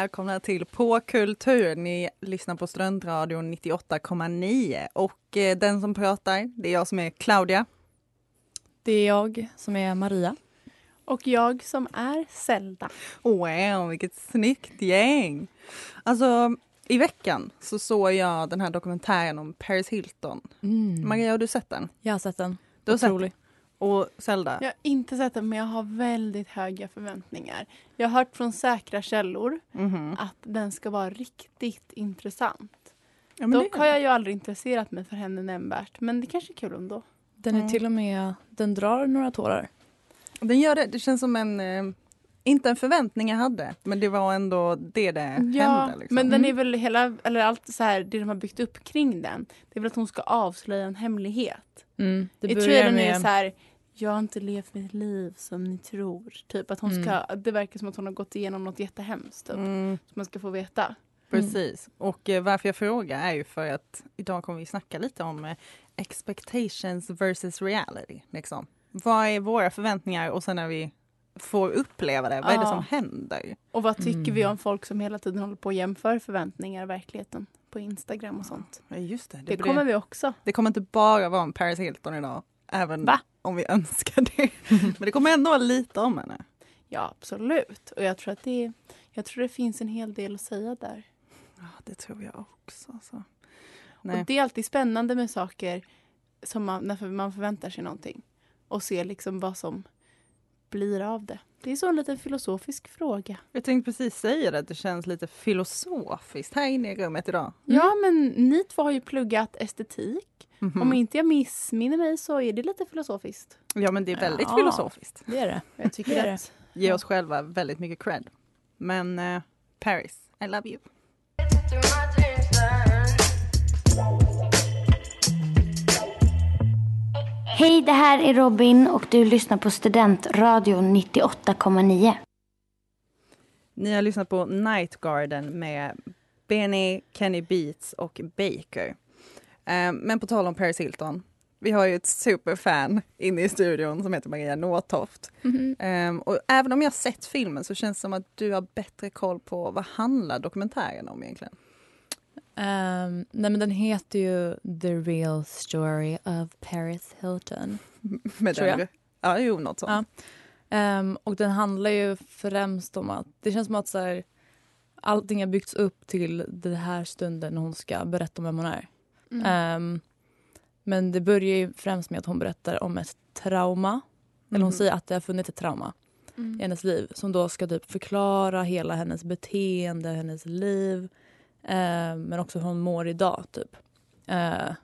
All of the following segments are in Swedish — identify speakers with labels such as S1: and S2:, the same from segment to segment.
S1: Välkomna till På kultur. Ni lyssnar på Studentradion 98,9 och eh, den som pratar, det är jag som är Claudia.
S2: Det är jag som är Maria.
S3: Och jag som är Zelda.
S1: Wow, vilket snyggt gäng! Alltså, i veckan så såg jag den här dokumentären om Paris Hilton.
S2: Mm.
S1: Maria, har du sett den?
S2: Jag har sett den.
S1: Du har sett
S2: Otrolig.
S1: Och Zelda?
S3: Jag har inte sett den men jag har väldigt höga förväntningar. Jag har hört från säkra källor
S1: Mhm.
S3: att den ska vara riktigt intressant.
S1: Ja, men
S3: Dock har jag ju aldrig intresserat mig för henne nämnvärt men det kanske är kul ändå.
S2: Den är
S1: Mm.
S2: till och med, den drar några tårar.
S1: Den gör det. Det känns som en... Eh, inte en förväntning jag hade, men det var ändå det det hände. Liksom.
S3: men den är väl hela, eller allt så här, det de har byggt upp kring den. Det är väl att hon ska avslöja en hemlighet.
S2: Mm. Det
S3: I
S2: börjar
S3: trailern är
S2: med...
S3: det så här, jag har inte levt mitt liv som ni tror. Typ att hon
S2: Mm.
S3: ska, det verkar som att hon har gått igenom något jättehemskt. Typ,
S1: Mm.
S3: Som man ska få veta.
S1: Precis. Och eh, varför jag frågar är ju för att idag kommer vi snacka lite om eh, expectations versus reality. Liksom. Vad är våra förväntningar och sen när vi får uppleva det, vad är det som händer?
S3: Och vad tycker
S2: Mm.
S3: vi om folk som hela tiden håller på och jämför förväntningar och verkligen på Instagram och sånt?
S1: Ja, just det.
S3: Det,
S1: blir-
S3: kommer vi också.
S1: det kommer inte bara vara om Paris Hilton idag, även
S3: Va?
S1: om vi önskar det. Men det kommer ändå vara lite om henne.
S3: Ja, absolut. Och jag tror att det, jag tror det finns en hel del att säga där.
S1: Ja, det tror jag också. Så.
S3: Och
S1: Nej.
S3: det är alltid spännande med saker som man, när man förväntar sig någonting och se liksom vad som blir av det. Det är så en liten filosofisk fråga.
S1: Jag tänkte precis säga det, att det känns lite filosofiskt här inne i rummet idag.
S3: Ja, men ni två har ju pluggat estetik.
S1: Mhm.
S3: Om inte jag missminner mig så är det lite filosofiskt.
S1: Ja, men det är väldigt
S2: Ja.
S1: filosofiskt.
S2: Det är det.
S3: Jag tycker
S2: Det är det.
S3: att
S1: Ge oss själva väldigt mycket cred. Men eh, Paris, I love you.
S4: Hej, det här är Robin och du lyssnar på Studentradion 98,9.
S1: Ni har lyssnat på Night Garden med Benny, Kenny Beats och Baker. Eh, men på tal om Paris Hilton. Vi har ju ett superfan inne i studion som heter Maria Nåtoft. Eh, och även om jag sett filmen så känns det som att du har bättre koll på vad handlar dokumentären om egentligen?
S2: Ehm, nej men den heter ju The real story of Paris Hilton.
S1: Med
S2: Tror jag.
S1: Ja, jo, något sånt.
S2: Ja. Ehm, och den handlar ju främst om att det känns som att så här, allting har byggts upp till den här stunden när hon ska berätta om vem hon är.
S3: Mm.
S2: Ehm, men det börjar ju främst med att hon berättar om ett trauma. Eller hon
S1: Mhm.
S2: säger att det har funnits ett trauma i
S3: Mm.
S2: hennes liv som då ska typ förklara hela hennes beteende, hennes liv eh, men också hur hon mår idag. typ. Eh,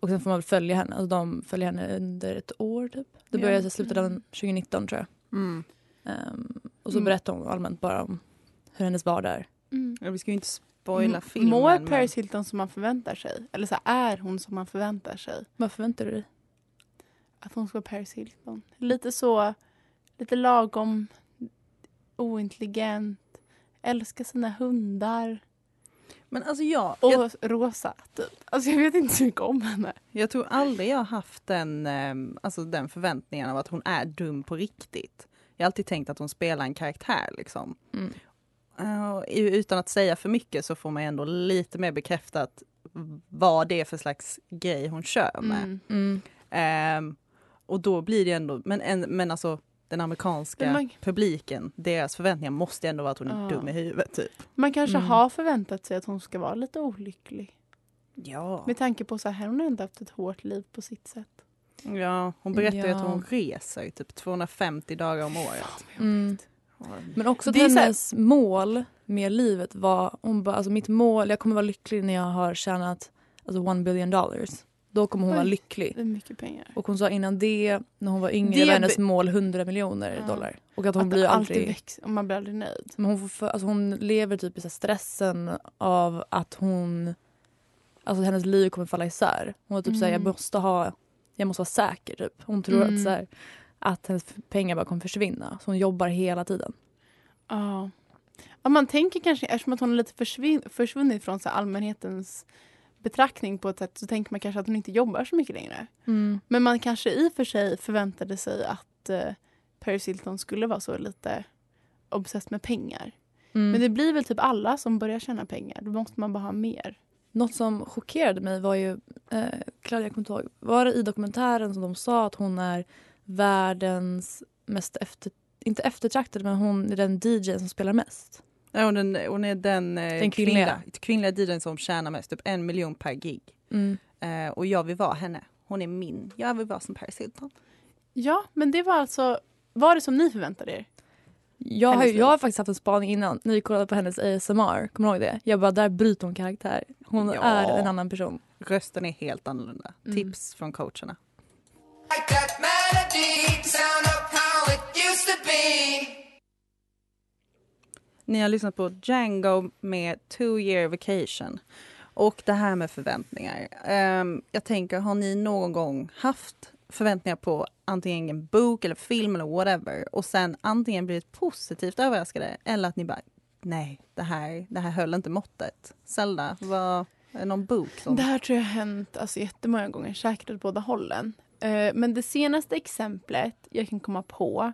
S2: och sen får man väl följa henne. Alltså, de följer henne under ett år. typ. Det
S3: Ja.
S2: började i slutet av 2019 tror jag.
S1: Mm.
S2: Ehm, och så
S3: Mm.
S2: berättar hon allmänt bara om hur hennes vardag är.
S3: Mm.
S1: Ja, vi ska ju inte spoila filmen.
S3: Mår
S1: men-
S3: Paris Hilton som man förväntar sig? Eller så här, är hon som man förväntar sig?
S2: Vad förväntar du dig?
S3: Att hon ska vara Paris Hilton. Lite så, lite lagom ointelligent, älskar sina hundar.
S1: Men alltså jag,
S3: Och
S1: jag,
S3: rosa, typ. Alltså jag vet inte så mycket om henne.
S1: jag tror aldrig jag har haft den, eh, alltså den förväntningen av att hon är dum på riktigt. Jag har alltid tänkt att hon spelar en karaktär liksom.
S2: Mm.
S1: Eh, utan att säga för mycket så får man ändå lite mer bekräftat vad det är för slags grej hon kör med.
S3: Mm.
S2: Mm.
S1: Ehm, och då blir det ändå, men, en, men alltså den amerikanska
S3: Men man-
S1: publiken, deras förväntningar måste ändå vara att hon är
S3: Ja.
S1: dum i huvudet typ.
S3: Man kanske
S2: Mm.
S3: har förväntat sig att hon ska vara lite olycklig.
S1: Ja.
S3: Med tanke på så här, hon har ändå haft ett hårt liv på sitt sätt.
S1: ja hon berättar
S2: Ja.
S1: att hon reser typ 250 dagar om året.
S2: Mm. Men också
S3: Det så här-
S2: hennes mål med livet var, hon bara, alltså mitt mål, jag kommer vara lycklig när jag har tjänat alltså one billion dollars. Då kommer hon
S3: Oj.
S2: vara lycklig.
S3: Det är mycket pengar.
S2: Och hon sa innan det, när hon var yngre,
S3: Det
S2: var hennes mål 100 miljoner
S3: Ja.
S2: dollar. Och att hon
S3: att
S2: blir
S3: det
S2: aldrig...
S3: alltid växer och man blir aldrig nöjd.
S2: Men hon, får alltså hon lever typ i så stressen av att hon... Alltså hennes liv kommer falla isär. Hon var typ såhär, jag
S3: Mm.
S2: måste ha... Jag måste vara säker typ. Hon tror
S3: Mm.
S2: att, så här, att hennes pengar bara kommer försvinna. Så hon jobbar hela tiden.
S3: Ja. ja. Man tänker kanske, eftersom att hon har lite försvinn, försvunnit från så allmänhetens betraktning på ett sätt så tänker man kanske att hon inte jobbar så mycket längre. Men man kanske i och för sig förväntade sig att eh, Paris Hilton skulle vara så lite obsessed med pengar.
S2: Mm.
S3: Men det blir väl typ alla som börjar tjäna pengar. Då måste man bara ha mer.
S2: Något som chockerade mig var ju, eh, Claudia, kommer inte ihåg, var det i dokumentären som de sa att hon är världens mest efter, inte eftertraktade, men hon är den DJ som spelar mest.
S1: Ja, hon, är, hon är den, eh,
S2: Den kvinnliga.
S1: kvinnliga, kvinnliga DJn som tjänar mest, typ en miljon per gig.
S2: Mm.
S1: Eh, och jag vill vara henne. Hon är min. Jag vill vara som Paris Hilton.
S3: Ja, men det var alltså, var det som ni förväntade er?
S2: Jag, har, jag har faktiskt haft en spaning innan, när vi kollade på hennes ASMR. Kommer du ihåg det? Jag bara, där bryter hon karaktär. Hon
S1: Ja.
S2: är en annan person.
S1: Rösten är helt annorlunda.
S3: Mm.
S1: Tips från coacherna. Ni har lyssnat på Django med Two year vacation. Och det här med förväntningar. Ehm, jag tänker, har ni någon gång haft förväntningar på antingen en bok eller film eller whatever och sen antingen blivit positivt överraskade eller att ni bara nej, det här, det här höll inte måttet. Zelda, vad, någon bok som...
S3: Det här tror jag har hänt alltså, jättemånga gånger, säkert åt båda hållen. Eh, men det senaste exemplet jag kan komma på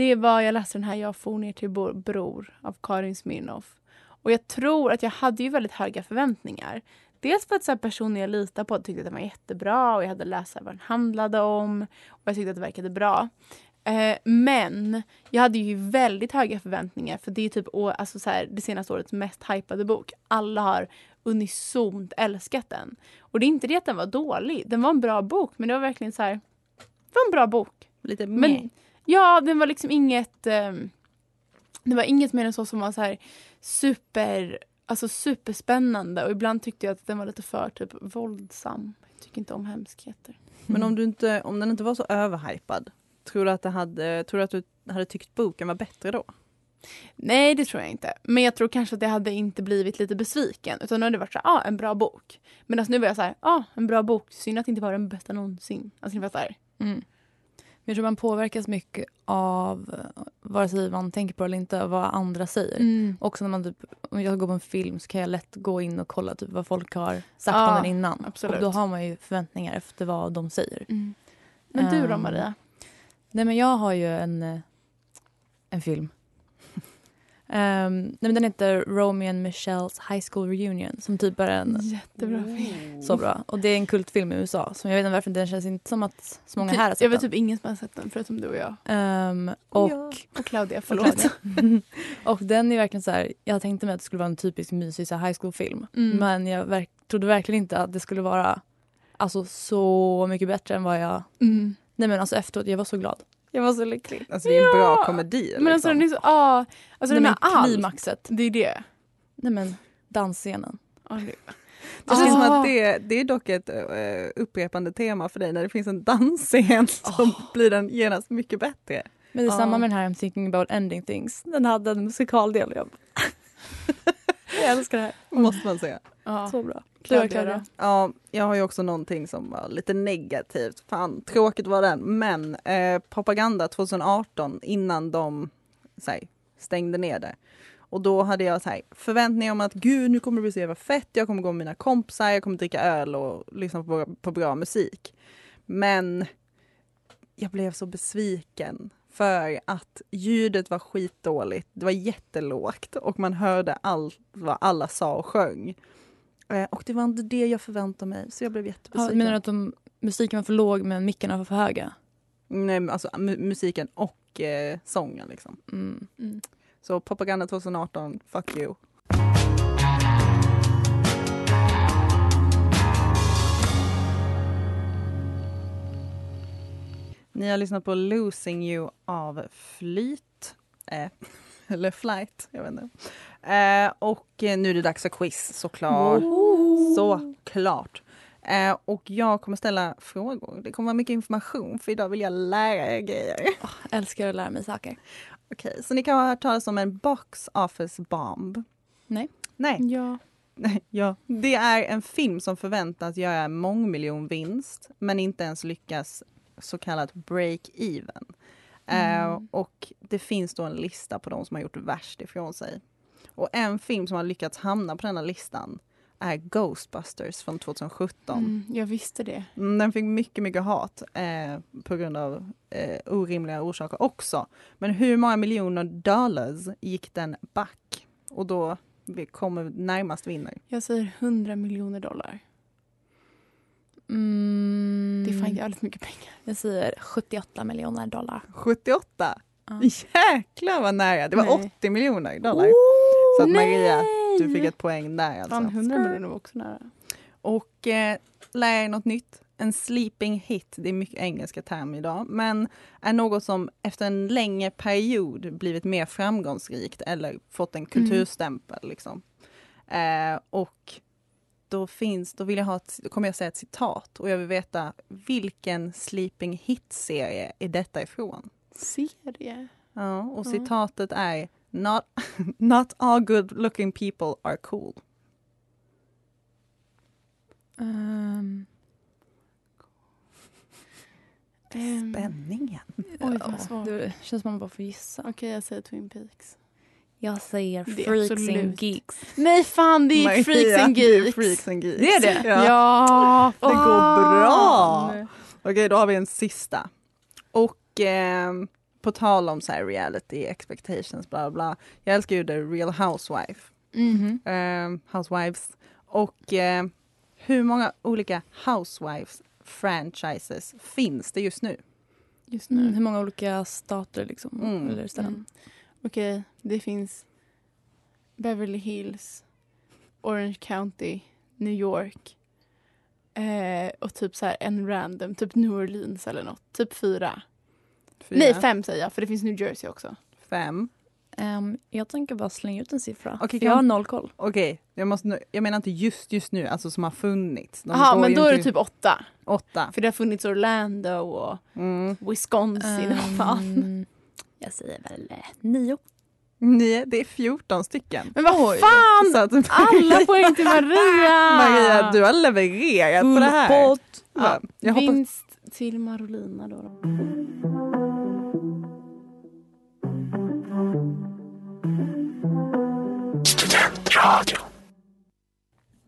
S3: det var, jag läste den här Jag for ner till bror av Karin Smirnoff. Och jag tror att jag hade ju väldigt höga förväntningar. Dels för att så här, personer jag litar på tyckte att den var jättebra och jag hade läst vad den handlade om och jag tyckte att det verkade bra. Eh, men jag hade ju väldigt höga förväntningar för det är typ alltså så här, det senaste årets mest hypade bok. Alla har unisont älskat den. Och det är inte det att den var dålig. Den var en bra bok men det var verkligen så här. Det var en bra bok.
S1: Lite
S3: Men ja, den var liksom inget ehm, Det var inget mer än så som var så här super Alltså superspännande och ibland tyckte jag att den var lite för typ våldsam. Jag tycker inte om hemskheter.
S1: Men om, du inte, om den inte var så överhypad, tror du att, det hade, tror du att du hade tyckt boken var bättre då?
S3: Nej, det tror jag inte. Men jag tror kanske att jag hade inte blivit lite besviken. Utan nu hade det varit så här, ah, en bra bok. Men alltså nu var jag så här, ah, en bra bok. Synd att det inte var den bästa någonsin. Alltså ni fattar.
S2: Mm. Jag tror man påverkas mycket av, eh, vare sig man tänker på det eller inte, vad andra säger.
S3: Mm.
S2: Också när man typ, om jag går på en film så kan jag lätt gå in och kolla typ vad folk har sagt
S3: Ja,
S2: om den innan.
S3: absolut.
S2: Och då har man ju förväntningar efter vad de säger.
S3: Mm. Men du då
S2: Ehm,
S3: Maria?
S2: Nej men jag har ju en, eh, en film. Ehm, nej, men den heter Romeo and Michelle's High School Reunion som typ är en
S3: Jättebra film.
S2: så bra. Och det är en kultfilm i USA. Så jag vet inte varför den känns inte som att så många här har sett
S3: jag vet typ ingen som har sett den förutom du och jag.
S2: Ehm, och,
S1: Ja.
S3: Och Claudia,
S2: och,
S3: förlåt.
S2: Claudia. och den är verkligen så här, jag tänkte mig att det skulle vara en typisk mysig så här, high school-film.
S3: Mm.
S2: Men jag verk, trodde verkligen inte att det skulle vara alltså, så mycket bättre än vad jag...
S3: Mm.
S2: Nej men alltså efteråt, jag var så glad. Jag var så lycklig.
S1: Alltså det är en bra komedi. Liksom.
S3: Men alltså den är så, ah, alltså den
S2: Nej, men
S3: allt.
S2: klimaxet.
S3: Det är det.
S2: Nej men dansscenen.
S3: Det.
S1: Det känns som
S3: Ah.
S1: att det, det är dock ett eh, upprepande tema för dig när det finns en dansscen så blir den genast mycket bättre.
S2: Men det är samma med den här I'm thinking about ending things. Den hade en musikaldel. Jag, jag älskar det här.
S1: Måste man säga.
S3: Ja.
S2: Så bra.
S3: Claudia
S2: Claudia.
S1: Ja, jag har ju också någonting som var lite negativt. Fan, tråkigt var den. Men eh, propaganda 2018 innan de säg, stängde ner det. Och då hade jag så här, förväntningar om att gud nu kommer det bli så jävla fett, jag kommer gå med mina kompisar, jag kommer dricka öl och lyssna på, på bra musik. Men jag blev så besviken för att ljudet var skitdåligt. Det var jättelågt och man hörde allt vad alla sa och sjöng. Eh, Och det var inte det jag förväntade mig, så jag blev
S2: Ja,
S1: jättebesviken.
S2: menar du att de, musiken var för låg men mickarna var för höga?
S1: Nej, alltså mu- musiken och eh, sången liksom.
S2: Mm.
S3: Mm.
S1: Så Propaganda 2018, fuck you. Ni har lyssnat på Losing You av Flyt. Eh, eller Flight, jag vet inte. Eh, och nu är det dags för quiz såklart. Såklart. Eh, och jag kommer ställa frågor. Det kommer vara mycket information för idag vill jag lära er grejer.
S2: Älskar att lära mig saker.
S1: Okej, så ni kan ha hört talas om en box office bomb?
S2: Nej.
S1: Nej,
S3: Ja.
S1: nej, ja. Det är en film som förväntas göra mångmiljonvinst men inte ens lyckas så kallat break Eh, och det finns då en lista på de som har gjort värst ifrån sig. Och en film som har lyckats hamna på denna listan är Ghostbusters från 2017.
S3: Mm, jag visste det.
S1: Mm, Den fick mycket, mycket hat eh, på grund av eh, orimliga orsaker också. Men hur många miljoner dollars gick den back? Och då kommer närmast vinner.
S3: Jag säger 100 miljoner dollar.
S2: Mm.
S3: Det är fan jävligt mycket pengar.
S2: Jag säger 78 miljoner dollar.
S1: 78!
S2: Ja.
S1: Jäklar vad nära! Det var
S3: Nej.
S1: 80 miljoner dollar. Så att Maria, du fick ett poäng där
S3: Fan,
S1: alltså.
S3: 100 miljoner var också nära.
S1: Och eh, lär er något nytt. En sleeping hit, det är mycket engelska term idag, men är något som efter en längre period blivit mer framgångsrikt eller fått en kulturstämpel. Liksom. Eh, och då finns, då vill jag ha ett, då kommer jag säga ett citat och jag vill veta vilken sleeping hit-serie är detta ifrån?
S3: Serie?
S1: Ja, och
S3: Ja.
S1: citatet är Not, not all good looking people are cool.
S2: Um,
S1: Spänningen.
S3: Oj, vad svårt.
S2: det känns som man bara får gissa.
S3: Okej, jag säger Twin Peaks.
S2: Jag säger
S3: Det
S2: Freaks
S3: absolut.
S2: and Geeks.
S3: Nej, fan det är
S1: Maria,
S3: Freaks and
S1: det är
S3: Geeks.
S1: Freaks and Geeks.
S2: Det är det?
S1: Ja.
S3: Ja,
S1: Det går bra. Okej, då har vi en sista. Och ehm, på tal om så här reality expectations, bla bla. Jag älskar ju The Real Housewife.
S3: Mhm.
S1: ehm, housewives. Och ehm, hur många olika Housewives franchises finns det just nu?
S3: Just nu.
S2: Mm, hur många olika stater liksom?
S1: Mm.
S2: Eller ställen?
S3: Okej, det finns Beverly Hills, Orange County, New York eh, och typ så här en random, typ New Orleans eller något. Typ fyra.
S1: Fyra,
S3: Nej, fem säger jag, för det finns New Jersey också.
S1: Fem.
S2: Ehm, jag tänker bara slänga ut en siffra. För jag har noll koll.
S1: Okej, jag, måste nu- jag menar inte just just nu, alltså som har funnits. Går
S3: men då är det typ åtta.
S1: åtta.
S3: För det har funnits Orlando och
S1: Mm.
S3: Wisconsin och fan.
S2: Ehm, jag säger väl eh, nio.
S1: Nio, det är 14 stycken.
S3: Men vad fan!
S1: Så att,
S3: Alla poäng till Maria!
S1: Maria, du har levererat på det här. Ja, jag hoppas,
S3: Vinst till Marolina då. då.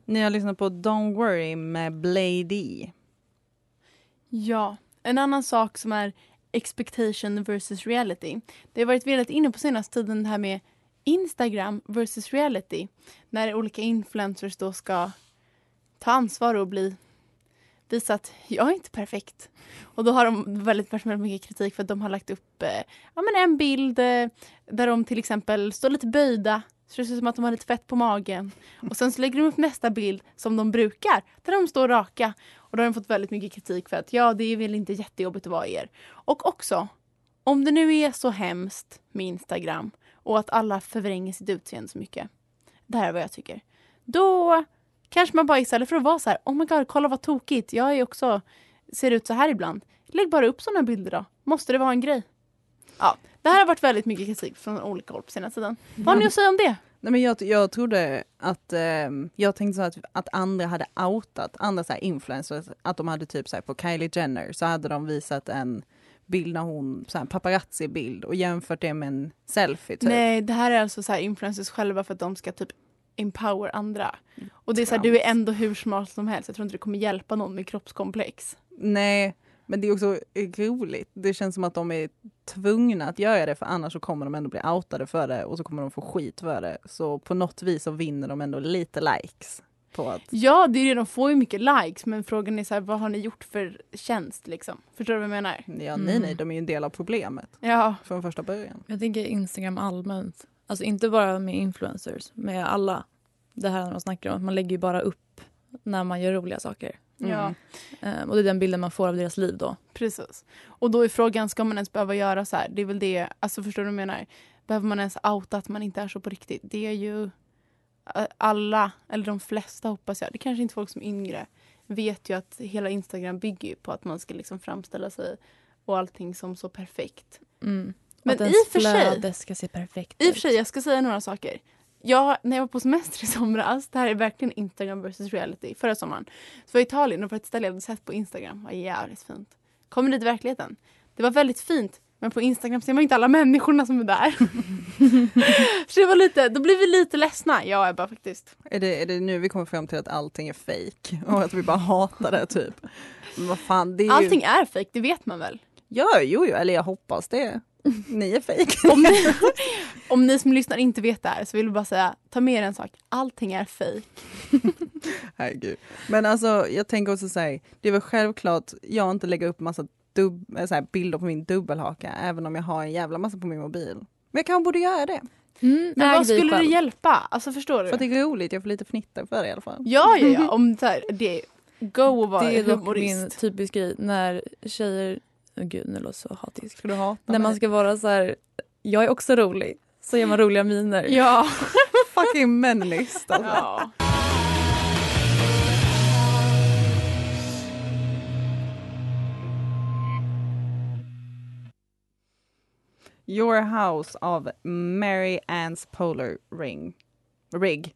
S1: ni har lyssnat på Don't Worry med Blade E.
S3: Ja, en annan sak som är expectation versus reality. Det har varit väldigt inne på senaste tiden det här med Instagram versus reality. När olika influencers då ska ta ansvar och bli visa att jag är inte perfekt. Och då har de väldigt väldigt mycket kritik för att de har lagt upp eh, ja, men en bild eh, där de till exempel står lite böjda så det ser ut som att de har lite fett på magen. Och sen så lägger de upp nästa bild som de brukar där de står raka. Och då har de fått väldigt mycket kritik för att ja, det är väl inte jättejobbigt att vara er. Och också, om det nu är så hemskt med Instagram och att alla förvränger sitt utseende så mycket. Det här är vad jag tycker. Då kanske man bara istället för att vara så här, oh my god, kolla vad tokigt, jag är också, ser ut så här ibland. Lägg bara upp sådana bilder då. Måste det vara en grej? Ja, det här har varit väldigt mycket kritik från olika håll på senaste tiden. Vad har ni att säga om det?
S1: Nej, men jag, jag trodde att, ehm, jag tänkte så att, att andra hade outat, andra så här influencers, att de hade typ så här på Kylie Jenner så hade de visat en bild när hon, så här paparazzi-bild och jämfört det med en selfie typ.
S3: Nej, det här är alltså så här influencers själva för att de ska typ empower andra. Och det är så här, du är ändå hur smart som helst. Jag tror inte det kommer hjälpa någon med kroppskomplex.
S1: Nej, men det är också roligt. Det känns som att de är tvungna att göra det för annars så kommer de ändå bli outade för det och så kommer de få skit för det. Så på något vis så vinner de ändå lite likes. På att,
S3: Ja, det är det, de får ju mycket likes men frågan är så här, vad har ni gjort för tjänst liksom? Förstår du vad jag menar?
S1: ja, nej, nej, de är ju en del av problemet
S3: Ja,
S1: från första början.
S2: Jag tänker Instagram allmänt. Alltså inte bara med influencers, med alla. Det här man snackar om, att man lägger ju bara upp när man gör roliga saker.
S3: Ja.
S2: Ehm, och det är den bilden man får av deras liv då.
S3: Precis. Och då är frågan, ska man ens behöva göra så här? Det är väl det, alltså förstår du vad jag menar? Behöver man ens outa att man inte är så på riktigt? Det är ju alla, eller de flesta hoppas jag, det kanske inte folk som är yngre, vet ju att hela Instagram bygger ju på att man ska liksom framställa sig och allting som så perfekt.
S2: Mm.
S3: Men i och för sig-
S2: ska se perfekt
S3: I och för sig, jag ska säga några saker. Jag, när jag var på semester i somras, det här är verkligen Instagram versus reality, förra sommaren. Så var jag i Italien och på ett ställe jag hade sett på Instagram, var jävligt fint. Kommer dit i verkligheten. Det var väldigt fint, men på Instagram ser man inte alla människorna som är där. så det var lite, då blir vi lite ledsna, jag och Ebba faktiskt.
S1: Är det, är det nu vi kommer fram till att allting är fake och att vi bara hatar det typ? Men vad fan, det är ju...
S3: Allting är fejk, det vet man väl?
S1: Ja, jo, jo, eller jag hoppas det. Ni är fake.
S3: Om ni, om ni som lyssnar inte vet det här så vill jag bara säga, ta med er en sak. Allting är fejk.
S1: Herregud. Men alltså jag tänker också säga, det är väl självklart jag inte lägger upp massa dubb, eh, så här, bilder på min dubbelhaka även om jag har en jävla massa på min mobil. Men jag kanske borde göra det.
S2: Mm,
S3: Men vad skulle det hjälpa? Alltså förstår du?
S1: För att det är roligt, jag får lite fnitter för det i alla fall.
S3: Ja, ja, ja. Om så här, det go och vara
S2: Det är dock min typisk grej när tjejer, oh gud nu låter så hatisk.
S1: Ska du hata
S2: När man
S1: mig?
S2: ska vara så här, jag är också rolig. Så gör man roliga miner.
S3: Ja.
S1: Fucking människ alltså.
S3: ja.
S1: Your House av Mary Ann's Polar Ring. Rig.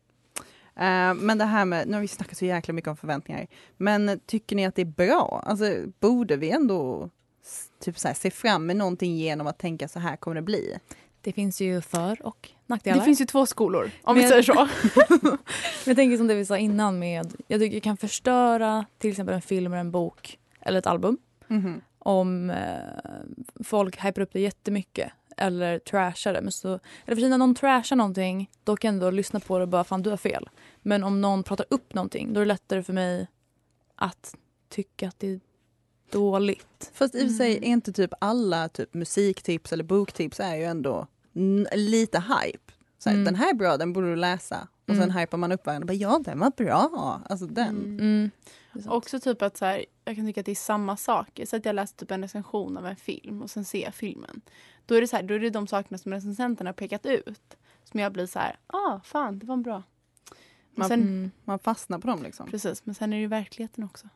S1: Eh, men det här med, nu har vi snackat så jäkla mycket om förväntningar. Men tycker ni att det är bra? Alltså borde vi ändå typ så här, se fram med någonting genom att tänka så här kommer det bli?
S2: Det finns ju för och nackdelar.
S3: Det finns ju två skolor, om vi
S2: Men-
S3: säger så.
S2: Jag tänker som det vi sa innan med, jag tycker det kan förstöra till exempel en film eller en bok eller ett album
S1: Mhm.
S2: om eh, folk hyper upp det jättemycket eller trashar det. Men så, eller för sig när någon trashar någonting då kan jag ändå lyssna på det och bara fan du har fel. Men om någon pratar upp någonting då är det lättare för mig att tycka att det är dåligt.
S1: Fast i och för sig är inte typ alla typ musiktips eller boktips är ju ändå lite hype. Så här,
S2: Mm.
S1: Den här är bra, den borde du läsa. Och
S2: Mm.
S1: sen hypar man upp varandra. Bara, ja, den var bra. Alltså den.
S2: Mm. Är sant.
S3: Också typ att så här, jag kan tycka att det är samma saker. Så att jag läser typ en recension av en film och sen ser jag filmen. Då är det, så här, då är det de sakerna som recensenten har pekat ut. Som jag blir så här, ah fan det var en bra.
S1: Man-
S3: sen,
S2: Mm.
S1: Man fastnar på dem liksom.
S3: Precis, men sen är det ju verkligheten också.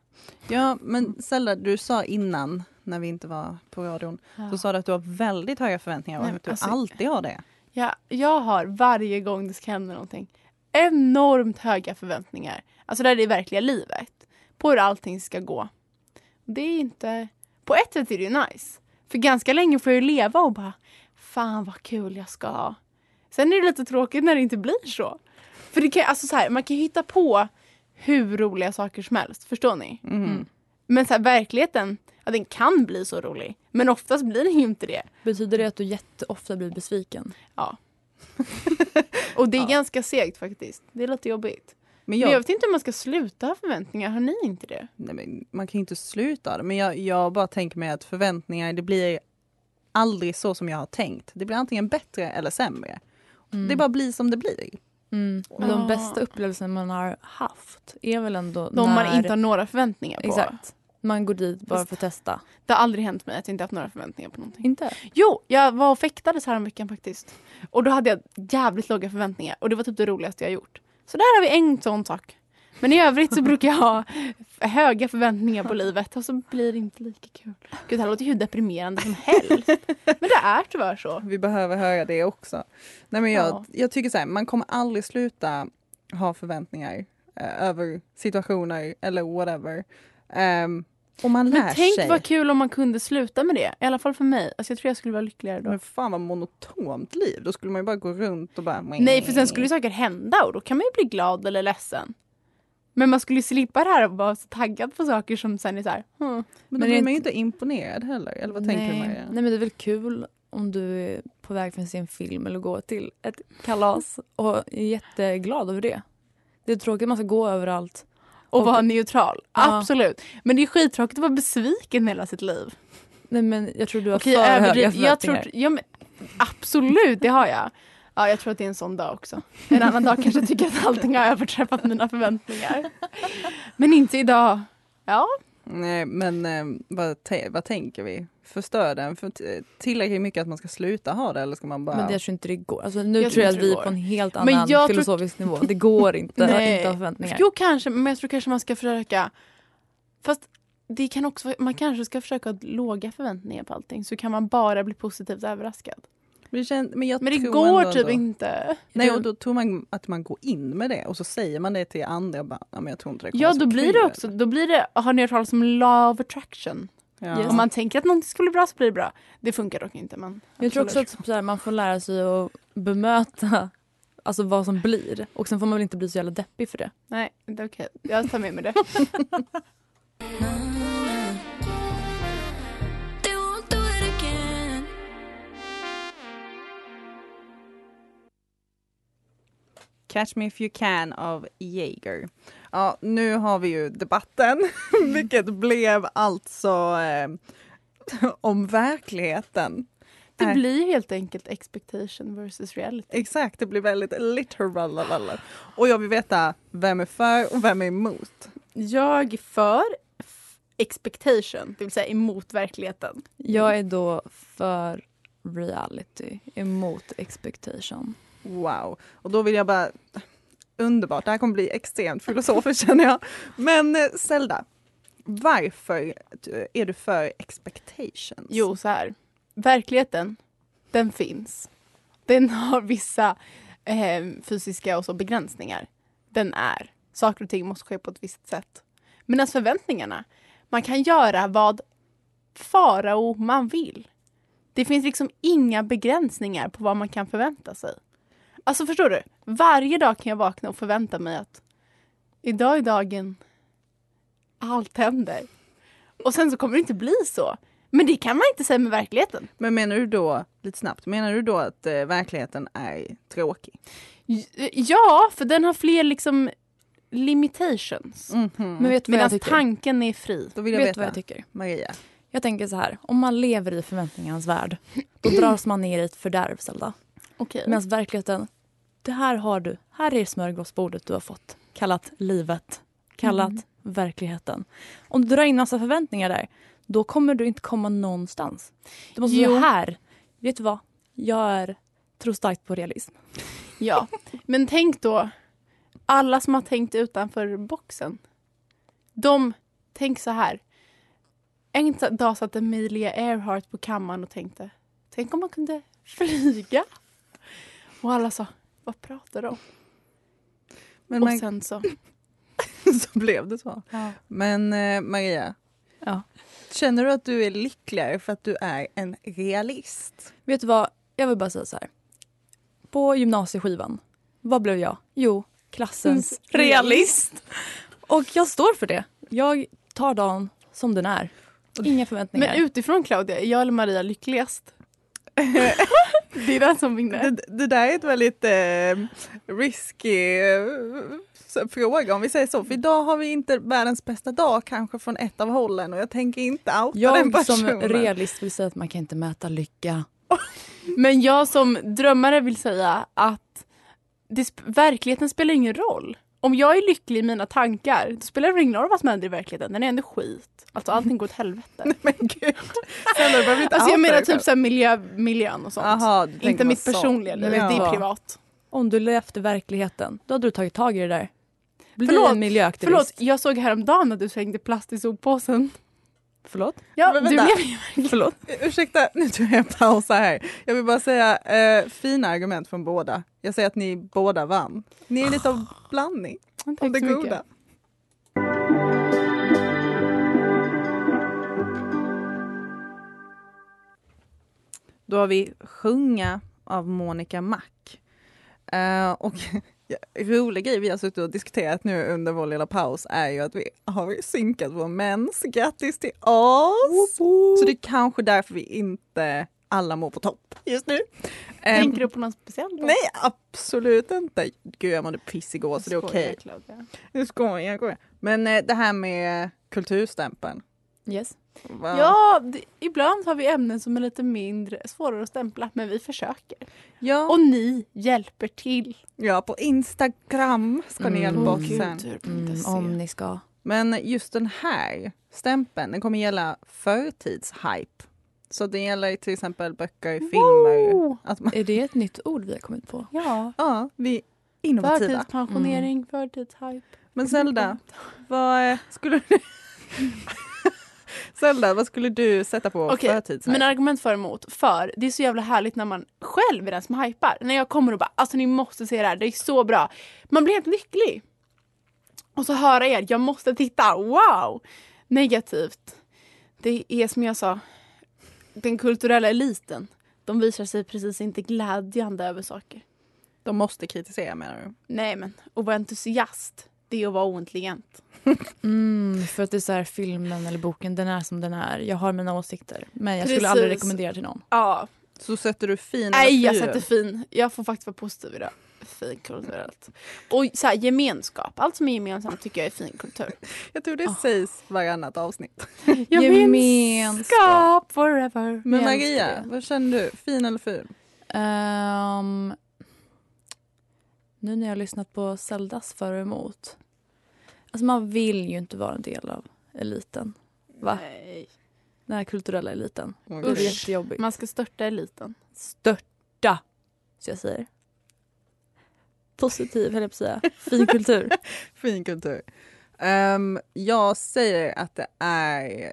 S1: Ja, men Sella, du sa innan när vi inte var på radion. Så sa du att du har väldigt höga förväntningar och att du
S3: alltså-
S1: alltid har det.
S3: Ja, jag har varje gång det ska hända någonting enormt höga förväntningar. Alltså det är det verkliga livet. På hur allting ska gå. Det är inte... På ett sätt är det ju nice. För ganska länge får jag ju leva och bara Fan vad kul jag ska ha. Sen är det lite tråkigt när det inte blir så. För det kan, alltså så här, man kan ju hitta på hur roliga saker som helst. Förstår ni?
S1: Mm.
S3: Men så här, verkligheten, ja, den kan bli så rolig. Men oftast blir den ju inte det.
S2: Betyder det att du jätteofta blir besviken?
S3: Ja. Och det är
S1: Ja.
S3: ganska segt faktiskt. Det är lite jobbigt.
S1: Men
S3: Men
S1: jag,
S3: jag vet inte hur man ska sluta ha förväntningar. Har ni inte det?
S1: nej, men man kan ju inte sluta. Men jag, jag bara tänker mig att förväntningar, det blir aldrig så som jag har tänkt. Det blir antingen bättre eller sämre. Det bara blir som det blir.
S2: Mm. Och
S3: Ah.
S2: de bästa upplevelserna man har haft är väl ändå
S3: De
S2: när...
S3: man inte har några förväntningar på.
S2: Exakt. Man går dit bara
S3: Fast-
S2: för att testa.
S3: Det har aldrig hänt mig att jag inte haft några förväntningar på någonting.
S2: Inte?
S3: Jo, jag var och fäktades veckan faktiskt. Och då hade jag jävligt låga förväntningar. Och det var typ det roligaste jag gjort. Så där har vi en sån sak. Men i övrigt så brukar jag ha höga förväntningar på livet och så blir det inte lika kul. Gud, det här låter ju hur deprimerande som helst. Men det är tyvärr så.
S1: Vi behöver höra det också. Nej, men jag,
S3: Ja.
S1: jag tycker så här, man kommer aldrig sluta ha förväntningar eh, över situationer eller whatever. Ehm, Och man
S3: Men
S1: lär
S3: tänk
S1: sig.
S3: vad kul om man kunde sluta med det. I alla fall för mig. Alltså jag tror jag skulle vara lyckligare då.
S1: Men fan vad monotont liv. Då skulle man ju bara gå runt och bara...
S3: Nej, för sen skulle saker hända och då kan man ju bli glad eller ledsen. Men man skulle ju slippa det här och vara så taggad på saker som sen är så här. hmm.
S1: Men då
S2: Men
S1: blir man ju inte imponerad heller. Eller vad tänker
S2: nej.
S1: Maria?
S2: Nej men det är väl kul om du är på väg för att se en film eller gå till ett kalas och är jätteglad över det. Det är tråkigt att man ska gå överallt.
S3: Och,
S2: Och-
S3: vara neutral.
S2: Ja.
S3: Absolut. Men det är skittråkigt att vara besviken hela sitt liv.
S2: Nej men jag tror du har
S3: Okej,
S2: för höga
S3: överdriv. Jag
S2: förväntningar.
S3: tror, ja, men, absolut, det har jag. Ja, jag tror att det är en sån dag också. En annan dag kanske jag tycker att allting har överträffat mina förväntningar. Men inte idag. Ja,
S1: Nej, men eh, vad, vad tänker vi? Förstör den för tillräckligt mycket att man ska sluta ha det eller ska man bara...
S2: Men det, jag tror inte det går. Alltså, nu
S3: Jag
S2: tror jag att vi
S3: det
S2: är på en helt annan
S3: tror-
S2: filosofisk nivå. Det går inte att
S3: Nej.
S2: inte ha förväntningar.
S3: Jo, kanske, men jag tror kanske man ska försöka. Fast det kan också, man kanske ska försöka ha låga förväntningar på allting så kan man bara bli positivt överraskad.
S1: Men, det kän- men, jag
S3: Men det
S1: tror
S3: går
S1: ändå
S3: typ
S1: då-
S3: inte.
S1: Nej, och då tror man att man går in med det och så säger man det till andra. Bara, ja, men jag tror inte det
S3: Ja, då blir
S1: kul."
S3: det också, då blir det, har ni hört talas om law of attraction?
S1: Ja.
S3: Om man tänker att något skulle bli bra så blir det bra. Det funkar dock inte. Men
S2: Jag tror också att så här, man får lära sig att bemöta alltså, vad som blir. Och sen får man väl inte bli så jävla deppig för det.
S3: Nej, det är okej. Jag tar med mig det.
S1: Catch me if you can av Jaeger. Ja, nu har vi ju debatten, vilket blev alltså eh, om verkligheten.
S3: Det
S1: Nej.
S3: blir helt enkelt expectation versus reality.
S1: Exakt, det blir väldigt literal. Och jag vill veta vem är för och vem är emot.
S3: Jag är för expectation, det vill säga emot verkligheten.
S2: Jag är då för reality, emot expectation.
S1: Wow. Och då vill jag bara... Underbart, det här kommer bli extremt filosofiskt känner jag. Men eh, Zelda, varför eh, är du för expectations?
S3: Jo, så här. Verkligheten, den finns. Den har vissa eh, fysiska och så begränsningar. Den är. Saker och ting måste ske på ett visst sätt. Medan alltså förväntningarna, man kan göra vad farao man vill. Det finns liksom inga begränsningar på vad man kan förvänta sig. Alltså förstår du? Varje dag kan jag vakna och förvänta mig att idag är dagen allt händer. Och sen så kommer det inte bli så. Men det kan man inte säga med verkligheten.
S1: Men menar du då, lite snabbt, menar du då att eh, verkligheten är tråkig?
S3: Ja, för den har fler liksom limitations.
S1: Mhm.
S2: Men vet du vad
S3: Medan
S2: jag tycker?
S3: tanken är fri.
S1: Då vill jag
S2: Vet
S1: veta,
S2: vad jag tycker?
S1: Maria.
S2: Jag tänker så här, om man lever i förväntningarnas värld, då dras man ner i ett fördärv, Zelda.
S3: Okej.
S2: Medan verkligheten, det här har du. Här är smörgåsbordet du har fått. Kallat livet. Kallat
S3: Mm.
S2: verkligheten. Om du drar in massa förväntningar där, då kommer du inte komma någonstans. Du måste
S3: Jo.
S2: säga här, vet du vad? Jag är, tror starkt på realism.
S3: Ja, men tänk då alla som har tänkt utanför boxen. De, tänk så här. En dag satt Emilia Earhart på kammaren och tänkte, tänk om man kunde flyga? Och alla sa, vad pratar du om?
S1: Men
S3: och sen så,
S1: så blev det så.
S3: ja.
S1: Men eh, Maria,
S2: Ja.
S1: känner du att du är lyckligare för att du är en realist?
S2: Vet du vad? Jag vill bara säga så här. På gymnasieskivan, vad blev jag? Jo, klassens realist. Och jag står för det. Jag tar dagen som den är. Inga förväntningar.
S3: Men utifrån Claudia, är jag eller Maria lyckligast? det är den som vinner.
S1: Det, det där är ett väldigt eh, risky eh, fråga om vi säger så. För idag har vi inte världens bästa dag kanske från ett av hållen och jag tänker inte outa den
S2: jag som
S1: personen.
S2: realist vill säga att man kan inte mäta lycka.
S3: Men jag som drömmare vill säga att det, verkligheten spelar ingen roll. Om jag är lycklig i mina tankar, då spelar det ingen roll vad som händer i verkligheten. Den är ändå skit. Alltså allting går åt helvete.
S1: Men gud. Snälla, inte
S3: Alltså jag menar typ så här miljö, miljön och sånt.
S1: Aha,
S3: Inte mitt personliga liv,
S2: Ja.
S3: det är privat.
S2: Om du levt i verkligheten, då hade du tagit tag i det där. Bli
S3: Förlåt,
S2: en miljöaktivist.
S3: Förlåt, jag såg häromdagen att du slängde plast i soppåsen.
S2: Förlåt?
S3: Ja,
S1: men, vänta.
S3: Du
S2: Förlåt?
S1: Ursäkta, nu tror jag en paus. här. Jag vill bara säga eh, fina argument från båda. Jag säger att ni båda vann. Ni är lite av ah. blandning
S3: oh,
S1: av det goda. Då har vi Sjunga av Monica Mack. Uh, och rolig grej vi har suttit och diskuterat nu under vår lilla paus är ju att vi har synkat vår mens. Grattis till oss! Så det är kanske därför vi inte alla mår på topp just nu.
S3: Tänker du på något speciellt? då?
S1: Nej, absolut inte. Gud, jag mådde piss igår så det är okej.
S3: Claudia.
S1: Nu skojar jag. skojar. Men eh, det här med kulturstämpeln.
S2: Yes.
S1: Va?
S3: Ja, det, ibland har vi ämnen som är lite mindre svårare att stämpla, men vi försöker.
S1: ja.
S3: Och ni hjälper till.
S1: ja, på Instagram ska ni
S2: Mm.
S1: hjälpa oss sen.
S2: Mm, om ni ska.
S1: Men just den här stämpeln, den kommer gälla förtidshype. Så det gäller till exempel böcker, filmer.
S3: Wow!
S1: Att man,
S2: Är det ett nytt ord vi har kommit på?
S3: Ja.
S1: ja, vi är innovativa.
S3: Förtidspensionering, förtidshype.
S1: Men Zelda, vad skulle du... Zelda, vad skulle du sätta på
S3: Okej,
S1: förtidshype?
S3: Men argument för och emot. För det är så jävla härligt när man själv är den som hypar. När jag kommer och bara alltså ni måste se det här, det är så bra. Man blir helt lycklig. Och så höra er, jag måste titta, wow! Negativt. Det är som jag sa, den kulturella eliten. De visar sig precis inte glädjande över saker.
S1: De måste kritisera menar du?
S3: Nej men, att vara entusiast, det är att vara ointelligent.
S2: Mm, för att det är så här, filmen eller boken, den är som den är. Jag har mina åsikter. Men jag skulle
S3: Precis.
S2: aldrig rekommendera till någon.
S3: Ja,
S1: Så sätter du fin
S3: nej jag sätter fin. Jag får faktiskt vara positiv idag. Fin kulturellt. Och så här, gemenskap, allt som är gemensamt tycker jag är fin kultur.
S1: Jag tror det sägs varannat avsnitt.
S2: Gemenskap.
S3: forever.
S1: Men Maria, vad känner du? Fin eller ful?
S2: Ehm, nu när jag har lyssnat på Zeldas för och emot. Alltså man vill ju inte vara en del av eliten. Va?
S3: Nej.
S2: Den här kulturella eliten.
S1: Oj.
S2: Det är jättejobbigt.
S3: Man ska störta eliten.
S2: Störta, så jag säger. Positiv, höll jag på att säga. Fin kultur.
S1: Fin kultur. Ehm, jag säger att det är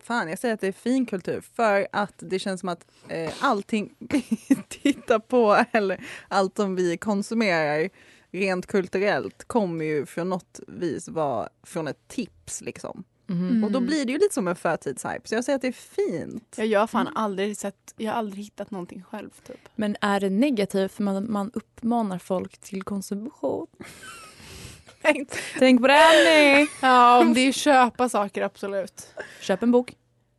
S1: Fan, jag säger att det är fin kultur för att det känns som att eh, allting vi tittar på eller allt som vi konsumerar rent kulturellt kommer ju från något vis vara från ett tips liksom.
S2: Mhm.
S1: Och då blir det ju lite som en förtidshype så jag säger att det är fint.
S3: Ja, jag har fan aldrig sett, jag har aldrig hittat någonting själv typ.
S2: Men är det negativt för man, man uppmanar folk till konsumtion? Tänk på det Annie!
S3: Ja, om det är köpa saker absolut.
S2: Köp en bok.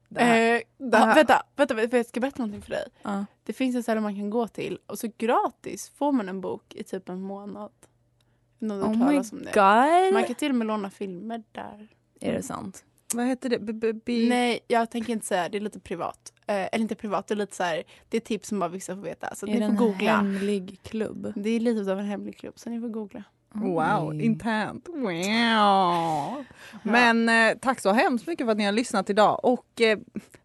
S1: Det här-
S3: Eh,
S1: det här-
S3: vänta, vänta, vänta, jag ska berätta någonting för dig.
S2: Ja.
S3: Det finns ett ställe man kan gå till och så gratis får man en bok i typ en månad. Någon
S2: Oh my
S3: om det.
S2: god!
S3: Man kan till och med låna filmer där.
S2: Är det sant?
S1: Vad heter det? B- b- b-
S3: Nej, jag tänker inte säga det är lite privat. Eh, eller inte privat, det är lite så här, det är tips som bara vissa får veta. Så
S2: är
S3: ni
S2: det
S3: får
S2: en
S3: googla.
S2: hemlig klubb?
S3: Det är lite av en hemlig klubb så ni får googla.
S1: Wow,
S2: Oj.
S1: internt. Wow. Men eh, tack så hemskt mycket för att ni har lyssnat idag. Och eh,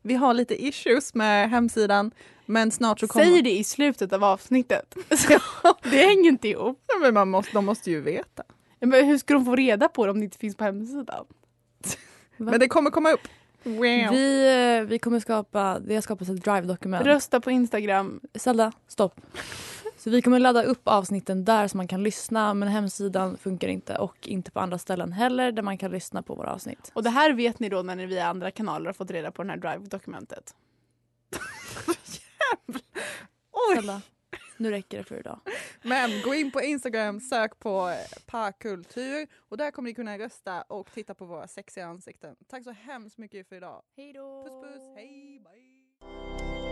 S1: vi har lite issues med hemsidan. Men snart så kommer...
S3: Säg det i slutet av avsnittet. det hänger inte ihop.
S1: Ja, Men man måste, de måste ju veta.
S3: Ja, Men hur ska de få reda på det om det inte finns på hemsidan?
S1: Men det kommer komma upp. Wow.
S2: Vi, eh, vi kommer skapa, det har skapats ett drive-dokument.
S3: Rösta på Instagram.
S2: Zelda, stopp. Så vi kommer ladda upp avsnitten där så man kan lyssna men hemsidan funkar inte och inte på andra ställen heller där man kan lyssna på våra avsnitt.
S3: Och det här vet ni då när ni via andra kanaler har fått reda på det här Drive-dokumentet.
S1: Oj.
S2: Zelda, nu räcker det för idag.
S1: Men gå in på Instagram, sök på eh, parkultur och där kommer ni kunna rösta och titta på våra sexiga ansikten. Tack så hemskt mycket för idag.
S3: Hej då!
S1: Puss puss, hej, bye.